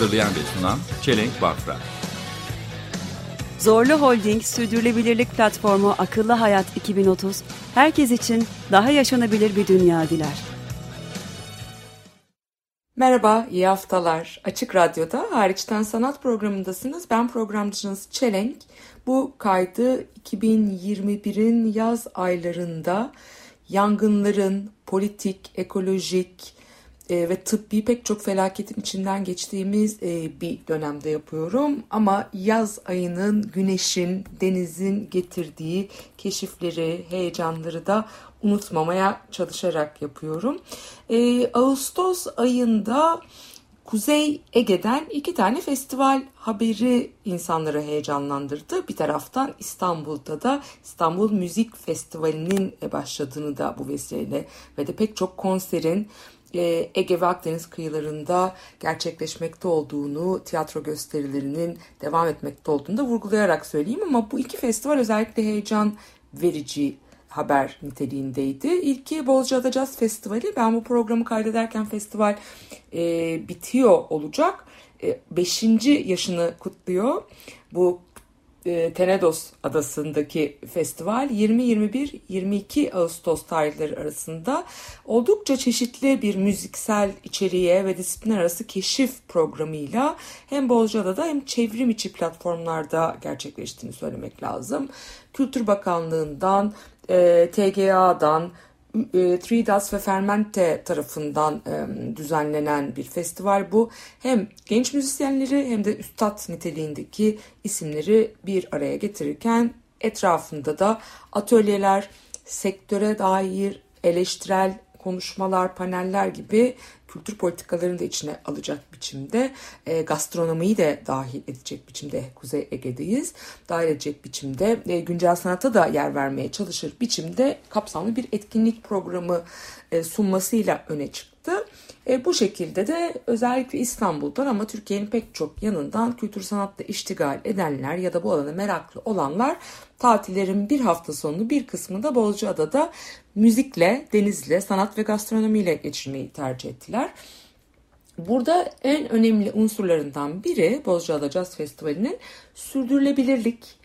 Hazırlayan ve sunan Çelenk Bafra Zorlu Holding Sürdürülebilirlik Platformu Akıllı Hayat 2030, herkes için daha yaşanabilir bir dünya diler. Merhaba, iyi haftalar. Açık Radyo'da Hariçten Sanat programındasınız. Ben programcınız Çelenk. Bu kaydı 2021'in yaz aylarında yangınların politik, ekolojik e, ve tıbbi pek çok felaketin içinden geçtiğimiz e, bir dönemde yapıyorum. Ama yaz ayının, güneşin, denizin getirdiği keşifleri, heyecanları da unutmamaya çalışarak yapıyorum. E, Ağustos ayında Kuzey Ege'den iki tane festival haberi insanları heyecanlandırdı. Bir taraftan İstanbul'da da İstanbul Müzik Festivali'nin başladığını da bu vesileyle ve de pek çok konserin Ege ve Akdeniz kıyılarında gerçekleşmekte olduğunu, tiyatro gösterilerinin devam etmekte olduğunu da vurgulayarak söyleyeyim ama bu iki festival özellikle heyecan verici haber niteliğindeydi. İlki Bozcaada Jazz Festivali. Ben bu programı kaydederken festival e, bitiyor olacak. E, beşinci yaşını kutluyor. Bu e, Tenedos adasındaki festival 20-21-22 Ağustos tarihleri arasında oldukça çeşitli bir müziksel içeriğe ve disiplin arası keşif programıyla hem Bozcaada'da hem çevrim içi platformlarda gerçekleştiğini söylemek lazım. Kültür Bakanlığı'ndan, e, TGA'dan, e, Three Das ve Fermente tarafından e, düzenlenen bir festival bu. Hem genç müzisyenleri hem de üstad niteliğindeki isimleri bir araya getirirken etrafında da atölyeler, sektöre dair eleştirel konuşmalar, paneller gibi kültür politikalarını da içine alacak biçimde, e, gastronomiyi de dahil edecek biçimde Kuzey Ege'deyiz. Dahil edecek biçimde, e, güncel sanata da yer vermeye çalışır biçimde kapsamlı bir etkinlik programı e, sunmasıyla öne çıktı. E, bu şekilde de özellikle İstanbul'dan ama Türkiye'nin pek çok yanından kültür sanatla iştigal edenler ya da bu alana meraklı olanlar tatillerin bir hafta sonunu bir kısmında Bozcaada'da müzikle, denizle, sanat ve gastronomiyle geçirmeyi tercih ettiler. Burada en önemli unsurlarından biri Bozcaada Jazz Festivali'nin sürdürülebilirlik.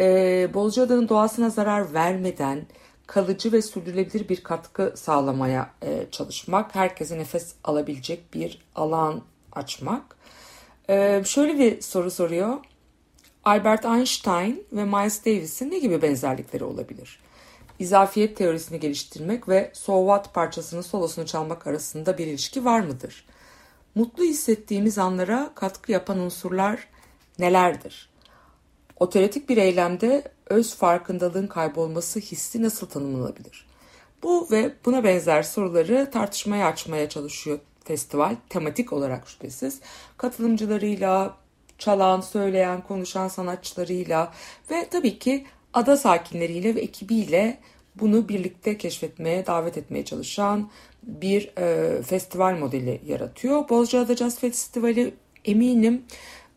Ee, Bozcaada'nın doğasına zarar vermeden kalıcı ve sürdürülebilir bir katkı sağlamaya e, çalışmak, herkese nefes alabilecek bir alan açmak. Ee, şöyle bir soru soruyor. Albert Einstein ve Miles Davis'in ne gibi benzerlikleri olabilir? İzafiyet teorisini geliştirmek ve So What parçasının solosunu çalmak arasında bir ilişki var mıdır? Mutlu hissettiğimiz anlara katkı yapan unsurlar nelerdir? Otoretik bir eylemde öz farkındalığın kaybolması hissi nasıl tanımlanabilir? Bu ve buna benzer soruları tartışmaya açmaya çalışıyor festival tematik olarak şüphesiz. Katılımcılarıyla, çalan, söyleyen, konuşan sanatçılarıyla ve tabii ki ada sakinleriyle ve ekibiyle bunu birlikte keşfetmeye, davet etmeye çalışan bir e, festival modeli yaratıyor. Bozcaada Jazz Festivali eminim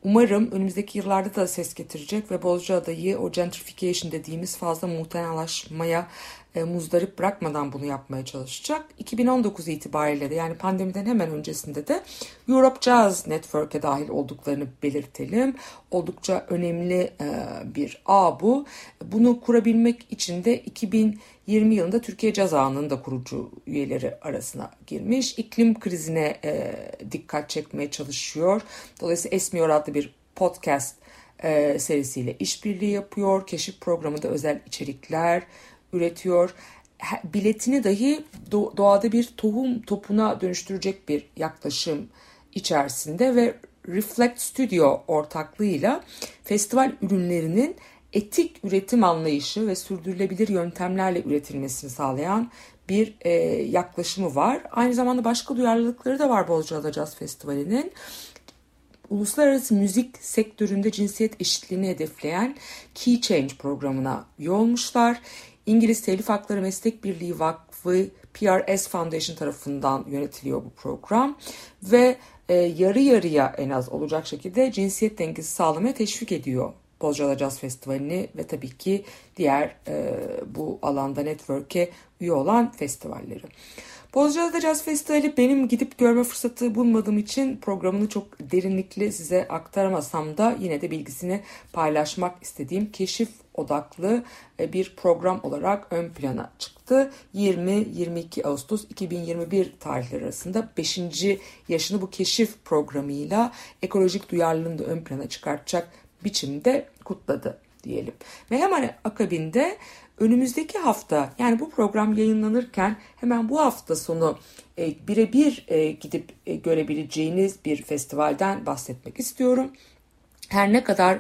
Umarım önümüzdeki yıllarda da ses getirecek ve Bozcaada'yı o gentrification dediğimiz fazla muhtenalaşmaya e, muzdarip bırakmadan bunu yapmaya çalışacak. 2019 itibariyle de yani pandemiden hemen öncesinde de Europe Jazz Network'e dahil olduklarını belirtelim. Oldukça önemli e, bir ağ bu. Bunu kurabilmek için de 2020 yılında Türkiye Caz Ağı'nın da kurucu üyeleri arasına girmiş. İklim krizine e, dikkat çekmeye çalışıyor. Dolayısıyla Esmiyor adlı bir podcast serisiyle işbirliği yapıyor. Keşif programında özel içerikler üretiyor. Biletini dahi doğada bir tohum topuna dönüştürecek bir yaklaşım içerisinde ve Reflect Studio ortaklığıyla festival ürünlerinin etik üretim anlayışı ve sürdürülebilir yöntemlerle üretilmesini sağlayan bir e, yaklaşımı var. Aynı zamanda başka duyarlılıkları da var Bozcaada Jazz Festivali'nin uluslararası müzik sektöründe cinsiyet eşitliğini hedefleyen Key Change programına üye olmuşlar. İngiliz Telif Hakları Meslek Birliği Vakfı PRS Foundation tarafından yönetiliyor bu program ve e, yarı yarıya en az olacak şekilde cinsiyet dengesi sağlamaya teşvik ediyor Bozcaada Jazz Festivali'ni ve tabii ki diğer e, bu alanda network'e üye olan festivalleri. Bozcaada Jazz Festivali benim gidip görme fırsatı bulmadığım için programını çok derinlikli size aktaramasam da yine de bilgisini paylaşmak istediğim keşif odaklı e, bir program olarak ön plana çıktı. 20-22 Ağustos 2021 tarihleri arasında 5. yaşını bu keşif programıyla ekolojik duyarlılığını da ön plana çıkartacak biçimde kutladı diyelim. Ve hemen akabinde önümüzdeki hafta yani bu program yayınlanırken hemen bu hafta sonu e, birebir e, gidip e, görebileceğiniz bir festivalden bahsetmek istiyorum. Her ne kadar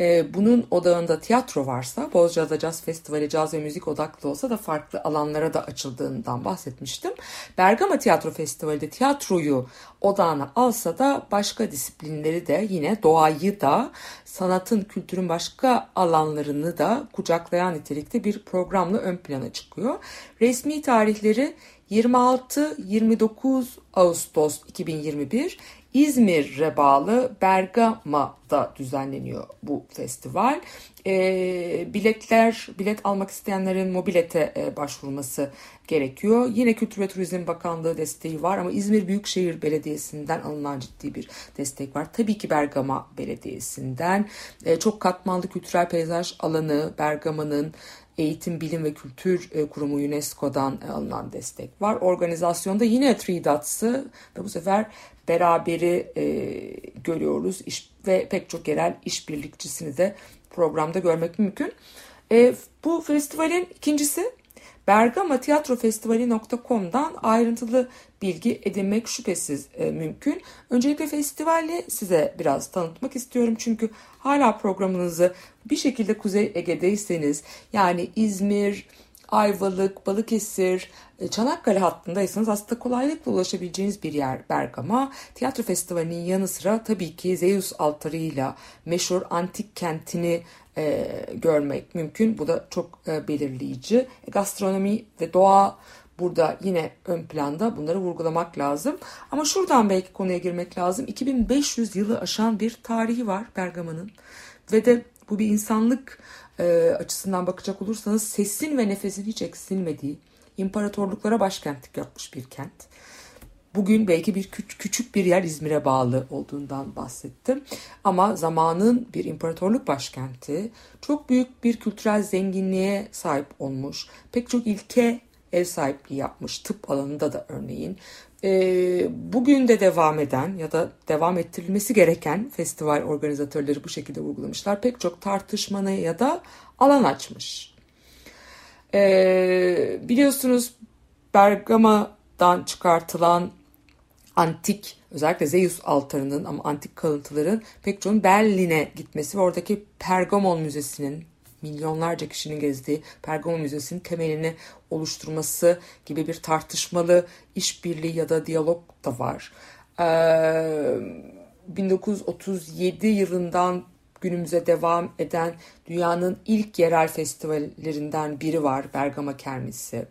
e, bunun odağında tiyatro varsa, Bozcaada Caz Festivali caz ve müzik odaklı olsa da farklı alanlara da açıldığından bahsetmiştim. Bergama Tiyatro Festivali de tiyatroyu odağına alsa da başka disiplinleri de yine doğayı da sanatın, kültürün başka alanlarını da kucaklayan nitelikte bir programla ön plana çıkıyor. Resmi tarihleri 26-29 Ağustos 2021 İzmir'e bağlı Bergama'da düzenleniyor bu festival. E, biletler, bilet almak isteyenlerin mobilete e, başvurması gerekiyor. Yine Kültür ve Turizm Bakanlığı desteği var ama İzmir Büyükşehir Belediyesi'nden alınan ciddi bir destek var. Tabii ki Bergama Belediyesi'nden e, çok katmanlı kültürel peyzaj alanı Bergama'nın Eğitim, Bilim ve Kültür e, Kurumu UNESCO'dan e, alınan destek var. Organizasyonda yine Three Dots'ı ve bu sefer beraberi e, görüyoruz iş, ve pek çok yerel işbirlikçisini de programda görmek mümkün. E, bu festivalin ikincisi Bergama Tiyatro Festivali.com'dan ayrıntılı bilgi edinmek şüphesiz e, mümkün. Öncelikle festivali size biraz tanıtmak istiyorum. Çünkü hala programınızı bir şekilde Kuzey Ege'deyseniz yani İzmir, Ayvalık, Balıkesir, e, Çanakkale hattındaysanız aslında kolaylıkla ulaşabileceğiniz bir yer Bergama. Tiyatro festivalinin yanı sıra tabii ki Zeus altarıyla meşhur antik kentini e, görmek mümkün. Bu da çok e, belirleyici. E, gastronomi ve doğa burada yine ön planda bunları vurgulamak lazım. Ama şuradan belki konuya girmek lazım. 2500 yılı aşan bir tarihi var Bergama'nın ve de bu bir insanlık e, açısından bakacak olursanız sesin ve nefesin hiç eksilmediği, imparatorluklara başkentlik yapmış bir kent. Bugün belki bir küç- küçük bir yer İzmir'e bağlı olduğundan bahsettim. Ama zamanın bir imparatorluk başkenti, çok büyük bir kültürel zenginliğe sahip olmuş, pek çok ilke ev sahipliği yapmış tıp alanında da örneğin. E, bugün de devam eden ya da devam ettirilmesi gereken festival organizatörleri bu şekilde vurgulamışlar. Pek çok tartışmanı ya da alan açmış. E, biliyorsunuz Bergama'dan çıkartılan antik özellikle Zeus altarının ama antik kalıntıların pek çoğunun Berlin'e gitmesi ve oradaki Pergamon Müzesi'nin milyonlarca kişinin gezdiği Pergamon Müzesi'nin temelini oluşturması gibi bir tartışmalı işbirliği ya da diyalog da var. Ee, 1937 yılından günümüze devam eden dünyanın ilk yerel festivallerinden biri var Bergama Kermesi.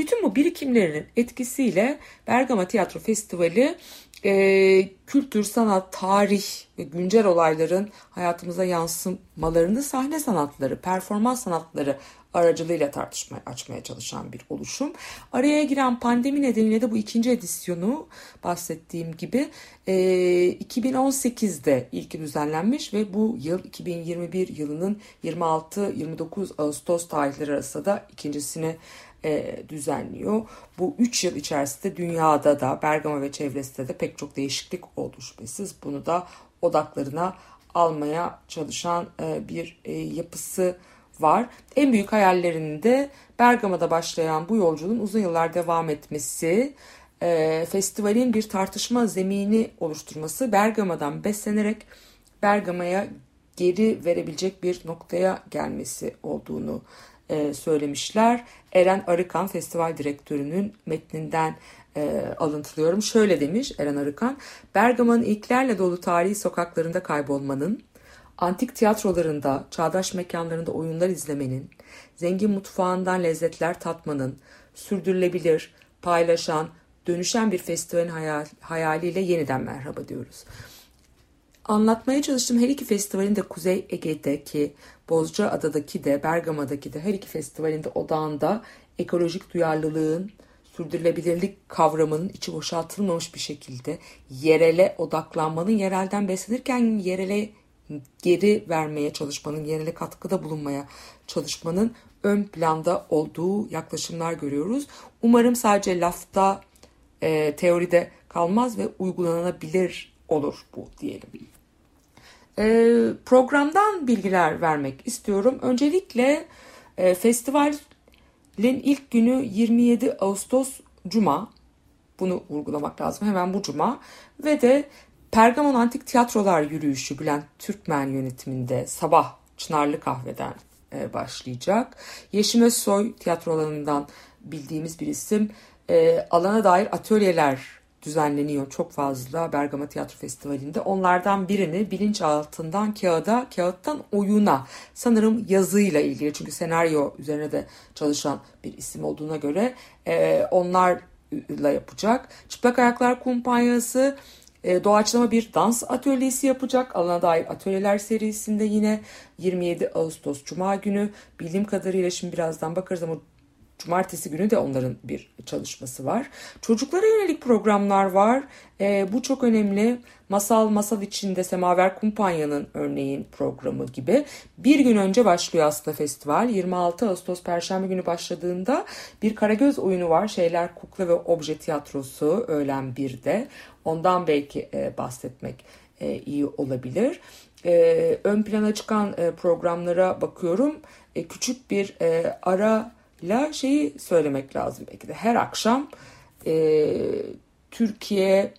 Bütün bu birikimlerinin etkisiyle Bergama Tiyatro Festivali e, kültür, sanat, tarih ve güncel olayların hayatımıza yansımalarını sahne sanatları, performans sanatları aracılığıyla tartışmaya açmaya çalışan bir oluşum. Araya giren pandemi nedeniyle de bu ikinci edisyonu bahsettiğim gibi e, 2018'de ilki düzenlenmiş ve bu yıl 2021 yılının 26-29 Ağustos tarihleri arasında da ikincisini e, düzenliyor. Bu 3 yıl içerisinde dünyada da Bergama ve çevresinde de pek çok değişiklik oldu şüphesiz. Bunu da odaklarına almaya çalışan e, bir e, yapısı var. En büyük hayallerinde Bergama'da başlayan bu yolculuğun uzun yıllar devam etmesi, e, festivalin bir tartışma zemini oluşturması, Bergama'dan beslenerek Bergama'ya geri verebilecek bir noktaya gelmesi olduğunu e, söylemişler. Eren Arıkan festival direktörünün metninden e, alıntılıyorum. Şöyle demiş Eren Arıkan. Bergama'nın ilklerle dolu tarihi sokaklarında kaybolmanın, antik tiyatrolarında, çağdaş mekanlarında oyunlar izlemenin, zengin mutfağından lezzetler tatmanın, sürdürülebilir, paylaşan, dönüşen bir festivalin hayal, hayaliyle yeniden merhaba diyoruz. Anlatmaya çalıştığım her iki festivalin de Kuzey Ege'deki, Bozcaada'daki de, Bergama'daki de her iki festivalin de odağında ekolojik duyarlılığın, sürdürülebilirlik kavramının içi boşaltılmamış bir şekilde yerele odaklanmanın, yerelden beslenirken yerele geri vermeye çalışmanın, yerele katkıda bulunmaya çalışmanın ön planda olduğu yaklaşımlar görüyoruz. Umarım sadece lafta, e, teoride kalmaz ve uygulanabilir olur bu diyelim. E, programdan bilgiler vermek istiyorum. Öncelikle e, festivalin ilk günü 27 Ağustos Cuma. Bunu vurgulamak lazım hemen bu Cuma. Ve de Pergamon Antik Tiyatrolar Yürüyüşü Bülent Türkmen yönetiminde sabah Çınarlı Kahve'den e, başlayacak. Yeşim Özsoy tiyatrolarından bildiğimiz bir isim. E, alana dair atölyeler düzenleniyor çok fazla Bergama Tiyatro Festivali'nde. Onlardan birini bilinçaltından kağıda, kağıttan oyuna sanırım yazıyla ilgili çünkü senaryo üzerine de çalışan bir isim olduğuna göre e, onlarla yapacak. Çıplak Ayaklar Kumpanyası e, doğaçlama bir dans atölyesi yapacak. Alana dair atölyeler serisinde yine 27 Ağustos Cuma günü bildiğim kadarıyla şimdi birazdan bakarız ama Cumartesi günü de onların bir çalışması var. Çocuklara yönelik programlar var. E, bu çok önemli. Masal Masal içinde Semaver Kumpanya'nın örneğin programı gibi. Bir gün önce başlıyor aslında festival. 26 Ağustos Perşembe günü başladığında bir Karagöz oyunu var. Şeyler Kukla ve Obje Tiyatrosu öğlen 1'de. Ondan belki e, bahsetmek e, iyi olabilir. E, ön plana çıkan e, programlara bakıyorum. E, küçük bir e, ara ile şeyi söylemek lazım belki de her akşam e, Türkiye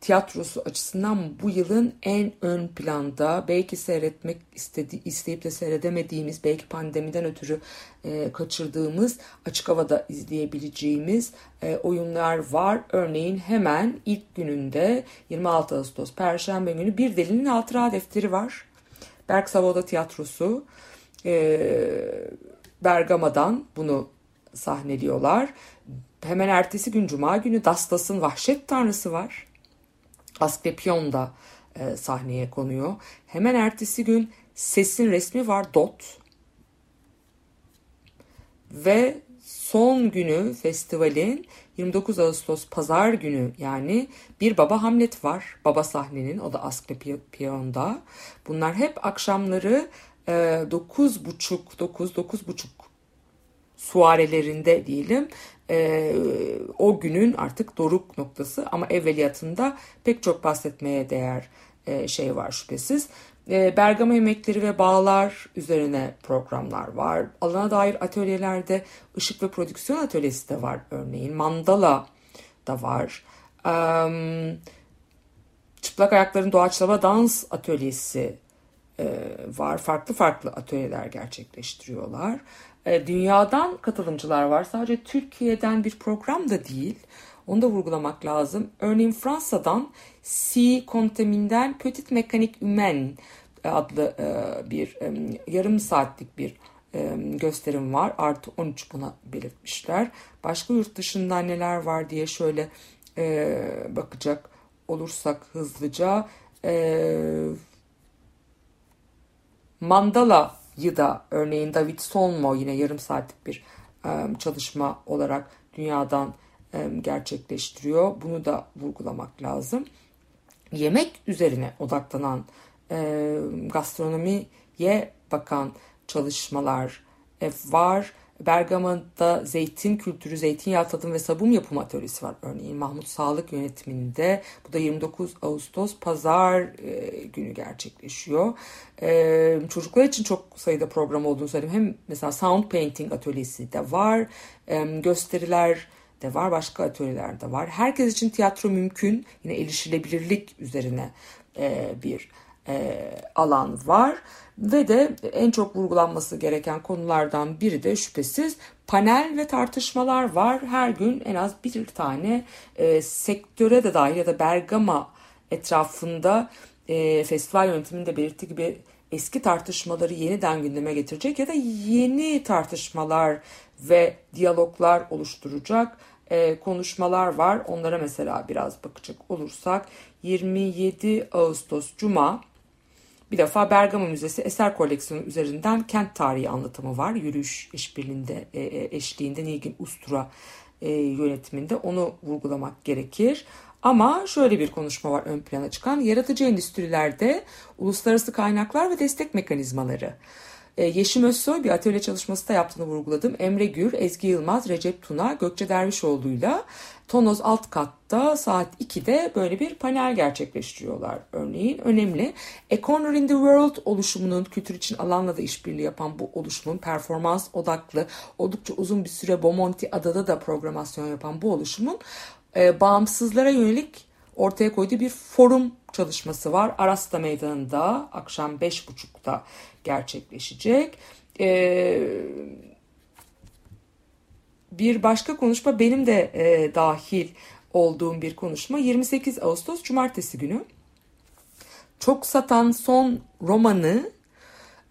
tiyatrosu açısından bu yılın en ön planda belki seyretmek istedi, isteyip de seyredemediğimiz belki pandemiden ötürü e, kaçırdığımız açık havada izleyebileceğimiz e, oyunlar var. Örneğin hemen ilk gününde 26 Ağustos Perşembe günü Bir Delinin Hatıra Defteri var. Berk Savoda Tiyatrosu. E, Bergama'dan bunu sahneliyorlar. Hemen ertesi gün Cuma günü Dastas'ın Vahşet Tanrısı var. Asklepion da e, sahneye konuyor. Hemen ertesi gün Ses'in resmi var Dot. Ve son günü festivalin 29 Ağustos pazar günü yani bir baba Hamlet var. Baba sahnenin o da Asklepion'da. Bunlar hep akşamları 9.30 9 9.30 suarelerinde diyelim e, o günün artık doruk noktası ama evveliyatında pek çok bahsetmeye değer e, şey var şüphesiz. E, Bergama yemekleri ve bağlar üzerine programlar var. Alana dair atölyelerde ışık ve prodüksiyon atölyesi de var örneğin. Mandala da var. E, çıplak ayakların doğaçlama dans atölyesi var. Farklı farklı atölyeler gerçekleştiriyorlar. E, dünyadan katılımcılar var. Sadece Türkiye'den bir program da değil. Onu da vurgulamak lazım. Örneğin Fransa'dan C. Contamin'den Petit Mekanik adlı e, bir yarım saatlik bir gösterim var. Artı 13 buna belirtmişler. Başka yurt dışından neler var diye şöyle bakacak olursak hızlıca. Mandala'yı da örneğin David Solmo yine yarım saatlik bir çalışma olarak dünyadan gerçekleştiriyor. Bunu da vurgulamak lazım. Yemek üzerine odaklanan gastronomiye bakan çalışmalar var Bergama'da zeytin kültürü, zeytinyağı tadım ve sabun yapım atölyesi var örneğin Mahmut Sağlık yönetiminde. Bu da 29 Ağustos pazar e, günü gerçekleşiyor. E, çocuklar için çok sayıda program olduğunu söyledim. Hem mesela sound painting atölyesi de var. E, gösteriler de var. Başka atölyeler de var. Herkes için tiyatro mümkün. Yine erişilebilirlik üzerine e, bir e, alan var. Ve de en çok vurgulanması gereken konulardan biri de şüphesiz panel ve tartışmalar var. Her gün en az bir tane e, sektöre de dahil ya da Bergama etrafında e, festival yönetiminde belirttiği gibi eski tartışmaları yeniden gündeme getirecek ya da yeni tartışmalar ve diyaloglar oluşturacak e, konuşmalar var. Onlara mesela biraz bakacak olursak 27 Ağustos Cuma bir defa Bergama Müzesi eser koleksiyonu üzerinden kent tarihi anlatımı var. Yürüyüş işbirliğinde e, e, eşliğinde Nilgün Ustura e, yönetiminde onu vurgulamak gerekir. Ama şöyle bir konuşma var ön plana çıkan. Yaratıcı endüstrilerde uluslararası kaynaklar ve destek mekanizmaları. E, Yeşim Özsoy bir atölye çalışması da yaptığını vurguladım. Emre Gür, Ezgi Yılmaz, Recep Tuna, Gökçe Dervişoğlu'yla Tonoz alt katta saat 2'de böyle bir panel gerçekleştiriyorlar örneğin. Önemli. A Corner in the World oluşumunun kültür için alanla da işbirliği yapan bu oluşumun performans odaklı oldukça uzun bir süre Bomonti adada da programasyon yapan bu oluşumun e, bağımsızlara yönelik ortaya koyduğu bir forum çalışması var. Arasta Meydanı'nda akşam 5.30'da gerçekleşecek. E, bir başka konuşma benim de e, dahil olduğum bir konuşma 28 Ağustos Cumartesi günü. Çok satan son romanı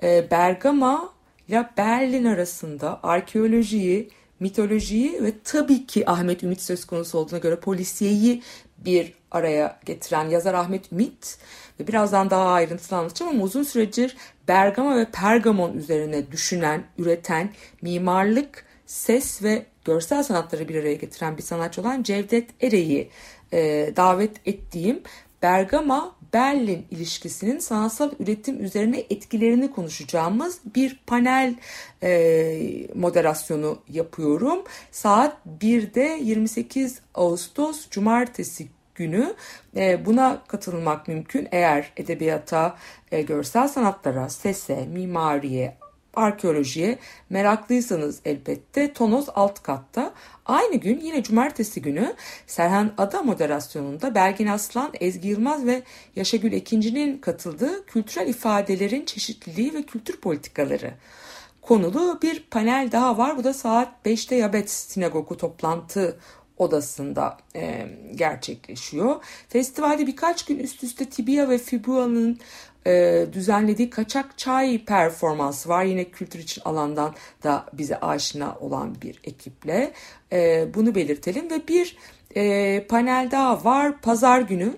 e, Bergama ile Berlin arasında arkeolojiyi, mitolojiyi ve tabii ki Ahmet Ümit söz konusu olduğuna göre polisiyeyi bir araya getiren yazar Ahmet Ümit birazdan daha ayrıntılı anlatacağım ama uzun süredir Bergama ve Pergamon üzerine düşünen, üreten, mimarlık, ses ve görsel sanatları bir araya getiren bir sanatçı olan Cevdet Ere'yi e, davet ettiğim Bergama Berlin ilişkisinin sanatsal üretim üzerine etkilerini konuşacağımız bir panel e, moderasyonu yapıyorum. Saat 1'de 28 Ağustos Cumartesi günü e, buna katılmak mümkün. Eğer edebiyata, e, görsel sanatlara, sese, mimariye, arkeolojiye meraklıysanız elbette Tonoz alt katta. Aynı gün yine cumartesi günü Serhan Ada moderasyonunda Belgin Aslan, Ezgi Yılmaz ve Yaşagül Ekinci'nin katıldığı kültürel ifadelerin çeşitliliği ve kültür politikaları konulu bir panel daha var. Bu da saat 5'te Yabet Sinagogu toplantı odasında e, gerçekleşiyor. Festivalde birkaç gün üst üste Tibia ve Fibua'nın e, düzenlediği kaçak çay performansı var. Yine kültür için alandan da bize aşina olan bir ekiple. E, bunu belirtelim ve bir e, panel daha var. Pazar günü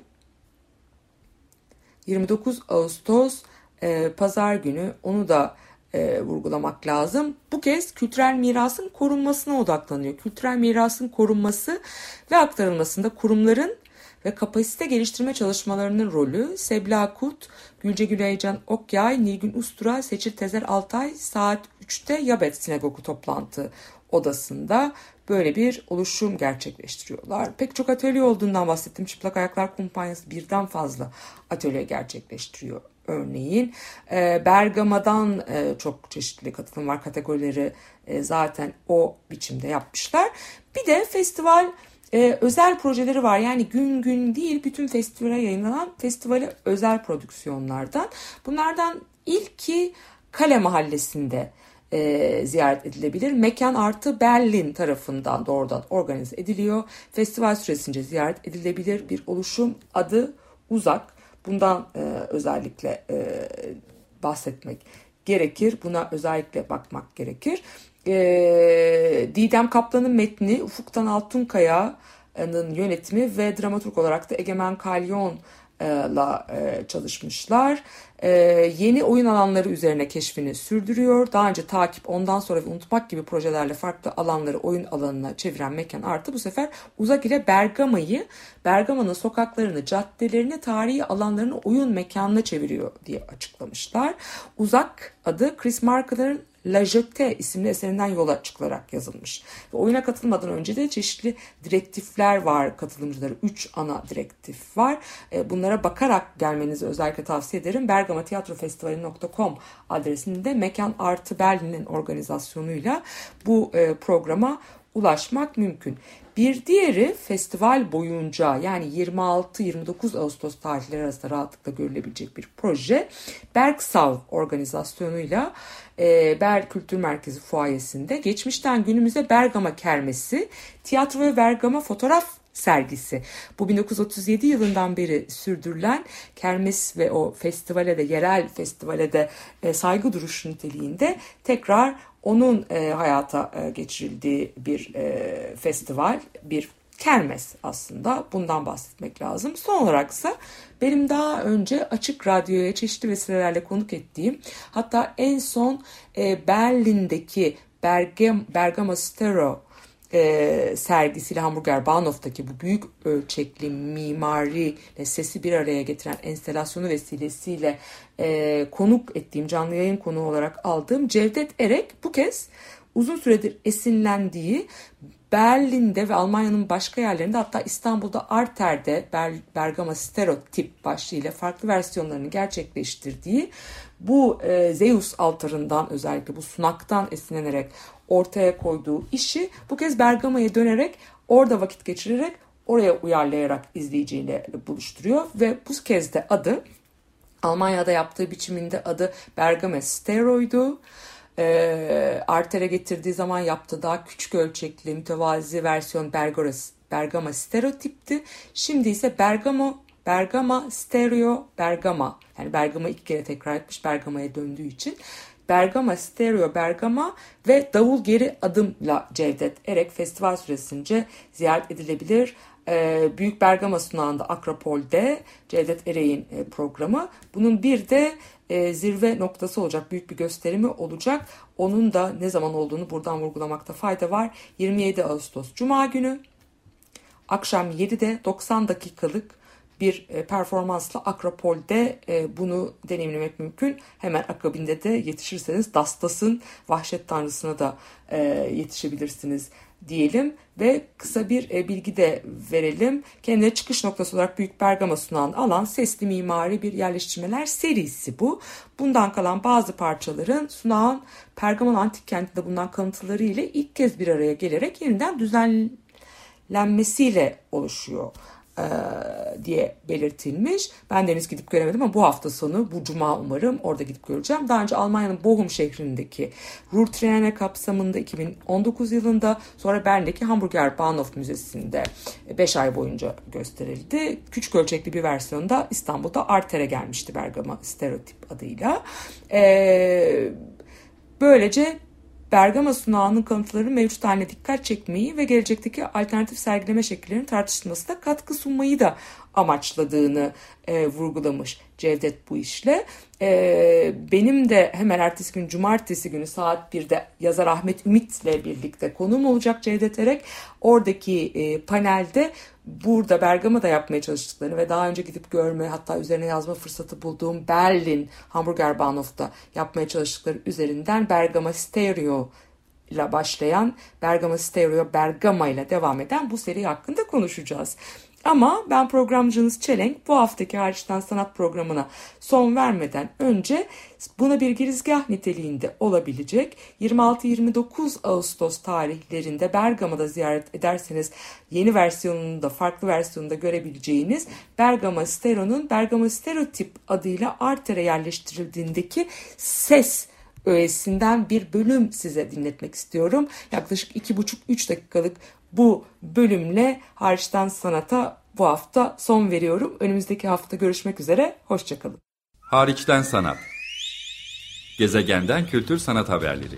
29 Ağustos e, Pazar günü onu da e, vurgulamak lazım. Bu kez kültürel mirasın korunmasına odaklanıyor. Kültürel mirasın korunması ve aktarılmasında kurumların ve kapasite geliştirme çalışmalarının rolü Sebla Kut, Gülce Güleycan Okyay, Nilgün Ustura, Seçil Tezer Altay saat 3'te Yabet Sinagogu toplantı odasında böyle bir oluşum gerçekleştiriyorlar. Pek çok atölye olduğundan bahsettim. Çıplak Ayaklar Kumpanyası birden fazla atölye gerçekleştiriyor örneğin. E, Bergama'dan e, çok çeşitli katılım var. Kategorileri e, zaten o biçimde yapmışlar. Bir de festival e, özel projeleri var. Yani gün gün değil bütün festivale yayınlanan festivale özel prodüksiyonlardan. Bunlardan ilki Kale Mahallesi'nde e, ziyaret edilebilir. Mekan Artı Berlin tarafından doğrudan organize ediliyor. Festival süresince ziyaret edilebilir bir oluşum adı Uzak. Bundan e, özellikle e, bahsetmek gerekir. Buna özellikle bakmak gerekir. E, Didem Kaplan'ın metni Ufuktan Altunkaya'nın yönetimi ve dramaturg olarak da Egemen Kalyon la çalışmışlar. Ee, yeni oyun alanları üzerine keşfini sürdürüyor. Daha önce takip, ondan sonra ve unutmak gibi projelerle farklı alanları oyun alanına çeviren mekan artı bu sefer Uzak ile Bergama'yı, Bergama'nın sokaklarını, caddelerini, tarihi alanlarını oyun mekanına çeviriyor diye açıklamışlar. Uzak adı Chris Marker'ın La Jetée isimli eserinden yola çıkılarak yazılmış. Ve oyuna katılmadan önce de çeşitli direktifler var katılımcıları. Üç ana direktif var. E, bunlara bakarak gelmenizi özellikle tavsiye ederim. bergamatiyatrofestivali.com adresinde Mekan Artı Berlin'in organizasyonuyla bu e, programa ulaşmak mümkün. Bir diğeri festival boyunca yani 26-29 Ağustos tarihleri arasında rahatlıkla görülebilecek bir proje. Bergsav organizasyonuyla e, Ber Kültür Merkezi fuayesinde geçmişten günümüze Bergama Kermesi, tiyatro ve Bergama fotoğraf sergisi. Bu 1937 yılından beri sürdürülen kermes ve o festivale de yerel festivale de e, saygı duruşu niteliğinde tekrar onun e, hayata e, geçirildiği bir e, festival, bir kermes aslında bundan bahsetmek lazım. Son olaraksa benim daha önce Açık Radyo'ya çeşitli vesilelerle konuk ettiğim hatta en son e, Berlin'deki Bergam, Bergamo Stereo e, sergisiyle Hamburger Bahnhof'taki bu büyük ölçekli mimari ve sesi bir araya getiren enstelasyonu vesilesiyle e, konuk ettiğim canlı yayın konuğu olarak aldığım Cevdet Erek bu kez uzun süredir esinlendiği Berlin'de ve Almanya'nın başka yerlerinde hatta İstanbul'da Arter'de Ber Bergama Stereotip başlığıyla farklı versiyonlarını gerçekleştirdiği bu e, Zeus altarından özellikle bu sunaktan esinlenerek ortaya koyduğu işi bu kez Bergama'ya dönerek orada vakit geçirerek oraya uyarlayarak izleyiciyle buluşturuyor ve bu kez de adı Almanya'da yaptığı biçiminde adı Bergama Steroid'u. E, Arter'e getirdiği zaman yaptığı daha küçük ölçekli mütevazi versiyon Bergama, Bergama Stereotip'ti. Şimdi ise Bergamo Bergama Stereo Bergama yani Bergama ilk kere tekrar etmiş Bergama'ya döndüğü için Bergama Stereo Bergama ve Davul Geri Adımla Cevdet Erek festival süresince ziyaret edilebilir. Ee, Büyük Bergama sunağında Akropol'de Cevdet Erek'in e, programı. Bunun bir de e, zirve noktası olacak, büyük bir gösterimi olacak. Onun da ne zaman olduğunu buradan vurgulamakta fayda var. 27 Ağustos Cuma günü akşam 7'de 90 dakikalık bir e, performansla Akropol'de e, bunu deneyimlemek mümkün. Hemen akabinde de yetişirseniz Dastas'ın Vahşet Tanrısı'na da e, yetişebilirsiniz diyelim ve kısa bir bilgi de verelim. Kendine çıkış noktası olarak Büyük Bergama sunan alan sesli mimari bir yerleştirmeler serisi bu. Bundan kalan bazı parçaların sunağın Pergamon antik kentinde bulunan kalıntıları ile ilk kez bir araya gelerek yeniden düzenlenmesiyle oluşuyor e, diye belirtilmiş. Ben de henüz gidip göremedim ama bu hafta sonu bu cuma umarım orada gidip göreceğim. Daha önce Almanya'nın Bochum şehrindeki Ruhrtriene kapsamında 2019 yılında sonra Bern'deki Hamburger Bahnhof Müzesi'nde 5 ay boyunca gösterildi. Küçük ölçekli bir versiyonda İstanbul'da Arter'e gelmişti Bergama Stereotip adıyla. Ee, böylece Bergama sunağının kanıtları mevcut haline dikkat çekmeyi ve gelecekteki alternatif sergileme şekillerinin tartışılmasına katkı sunmayı da amaçladığını e, vurgulamış Cevdet bu işle. E, benim de hemen ertesi gün cumartesi günü saat 1'de yazar Ahmet Ümit'le birlikte konuğum olacak Cevdet Erek. Oradaki e, panelde burada Bergama'da yapmaya çalıştıklarını ve daha önce gidip görme hatta üzerine yazma fırsatı bulduğum Berlin Hamburger Bahnhof'ta yapmaya çalıştıkları üzerinden Bergama Stereo ile başlayan Bergama Stereo Bergama ile devam eden bu seri hakkında konuşacağız. Ama ben programcınız Çelenk bu haftaki hariçten sanat programına son vermeden önce buna bir girizgah niteliğinde olabilecek 26-29 Ağustos tarihlerinde Bergama'da ziyaret ederseniz yeni versiyonunu da farklı versiyonunda görebileceğiniz Bergama Stereo'nun Bergama Stereotip adıyla Arter'e yerleştirildiğindeki ses öğesinden bir bölüm size dinletmek istiyorum. Yaklaşık 2,5-3 dakikalık bu bölümle hariçten sanata bu hafta son veriyorum. Önümüzdeki hafta görüşmek üzere. Hoşçakalın. Hariçten sanat. Gezegenden kültür sanat haberleri.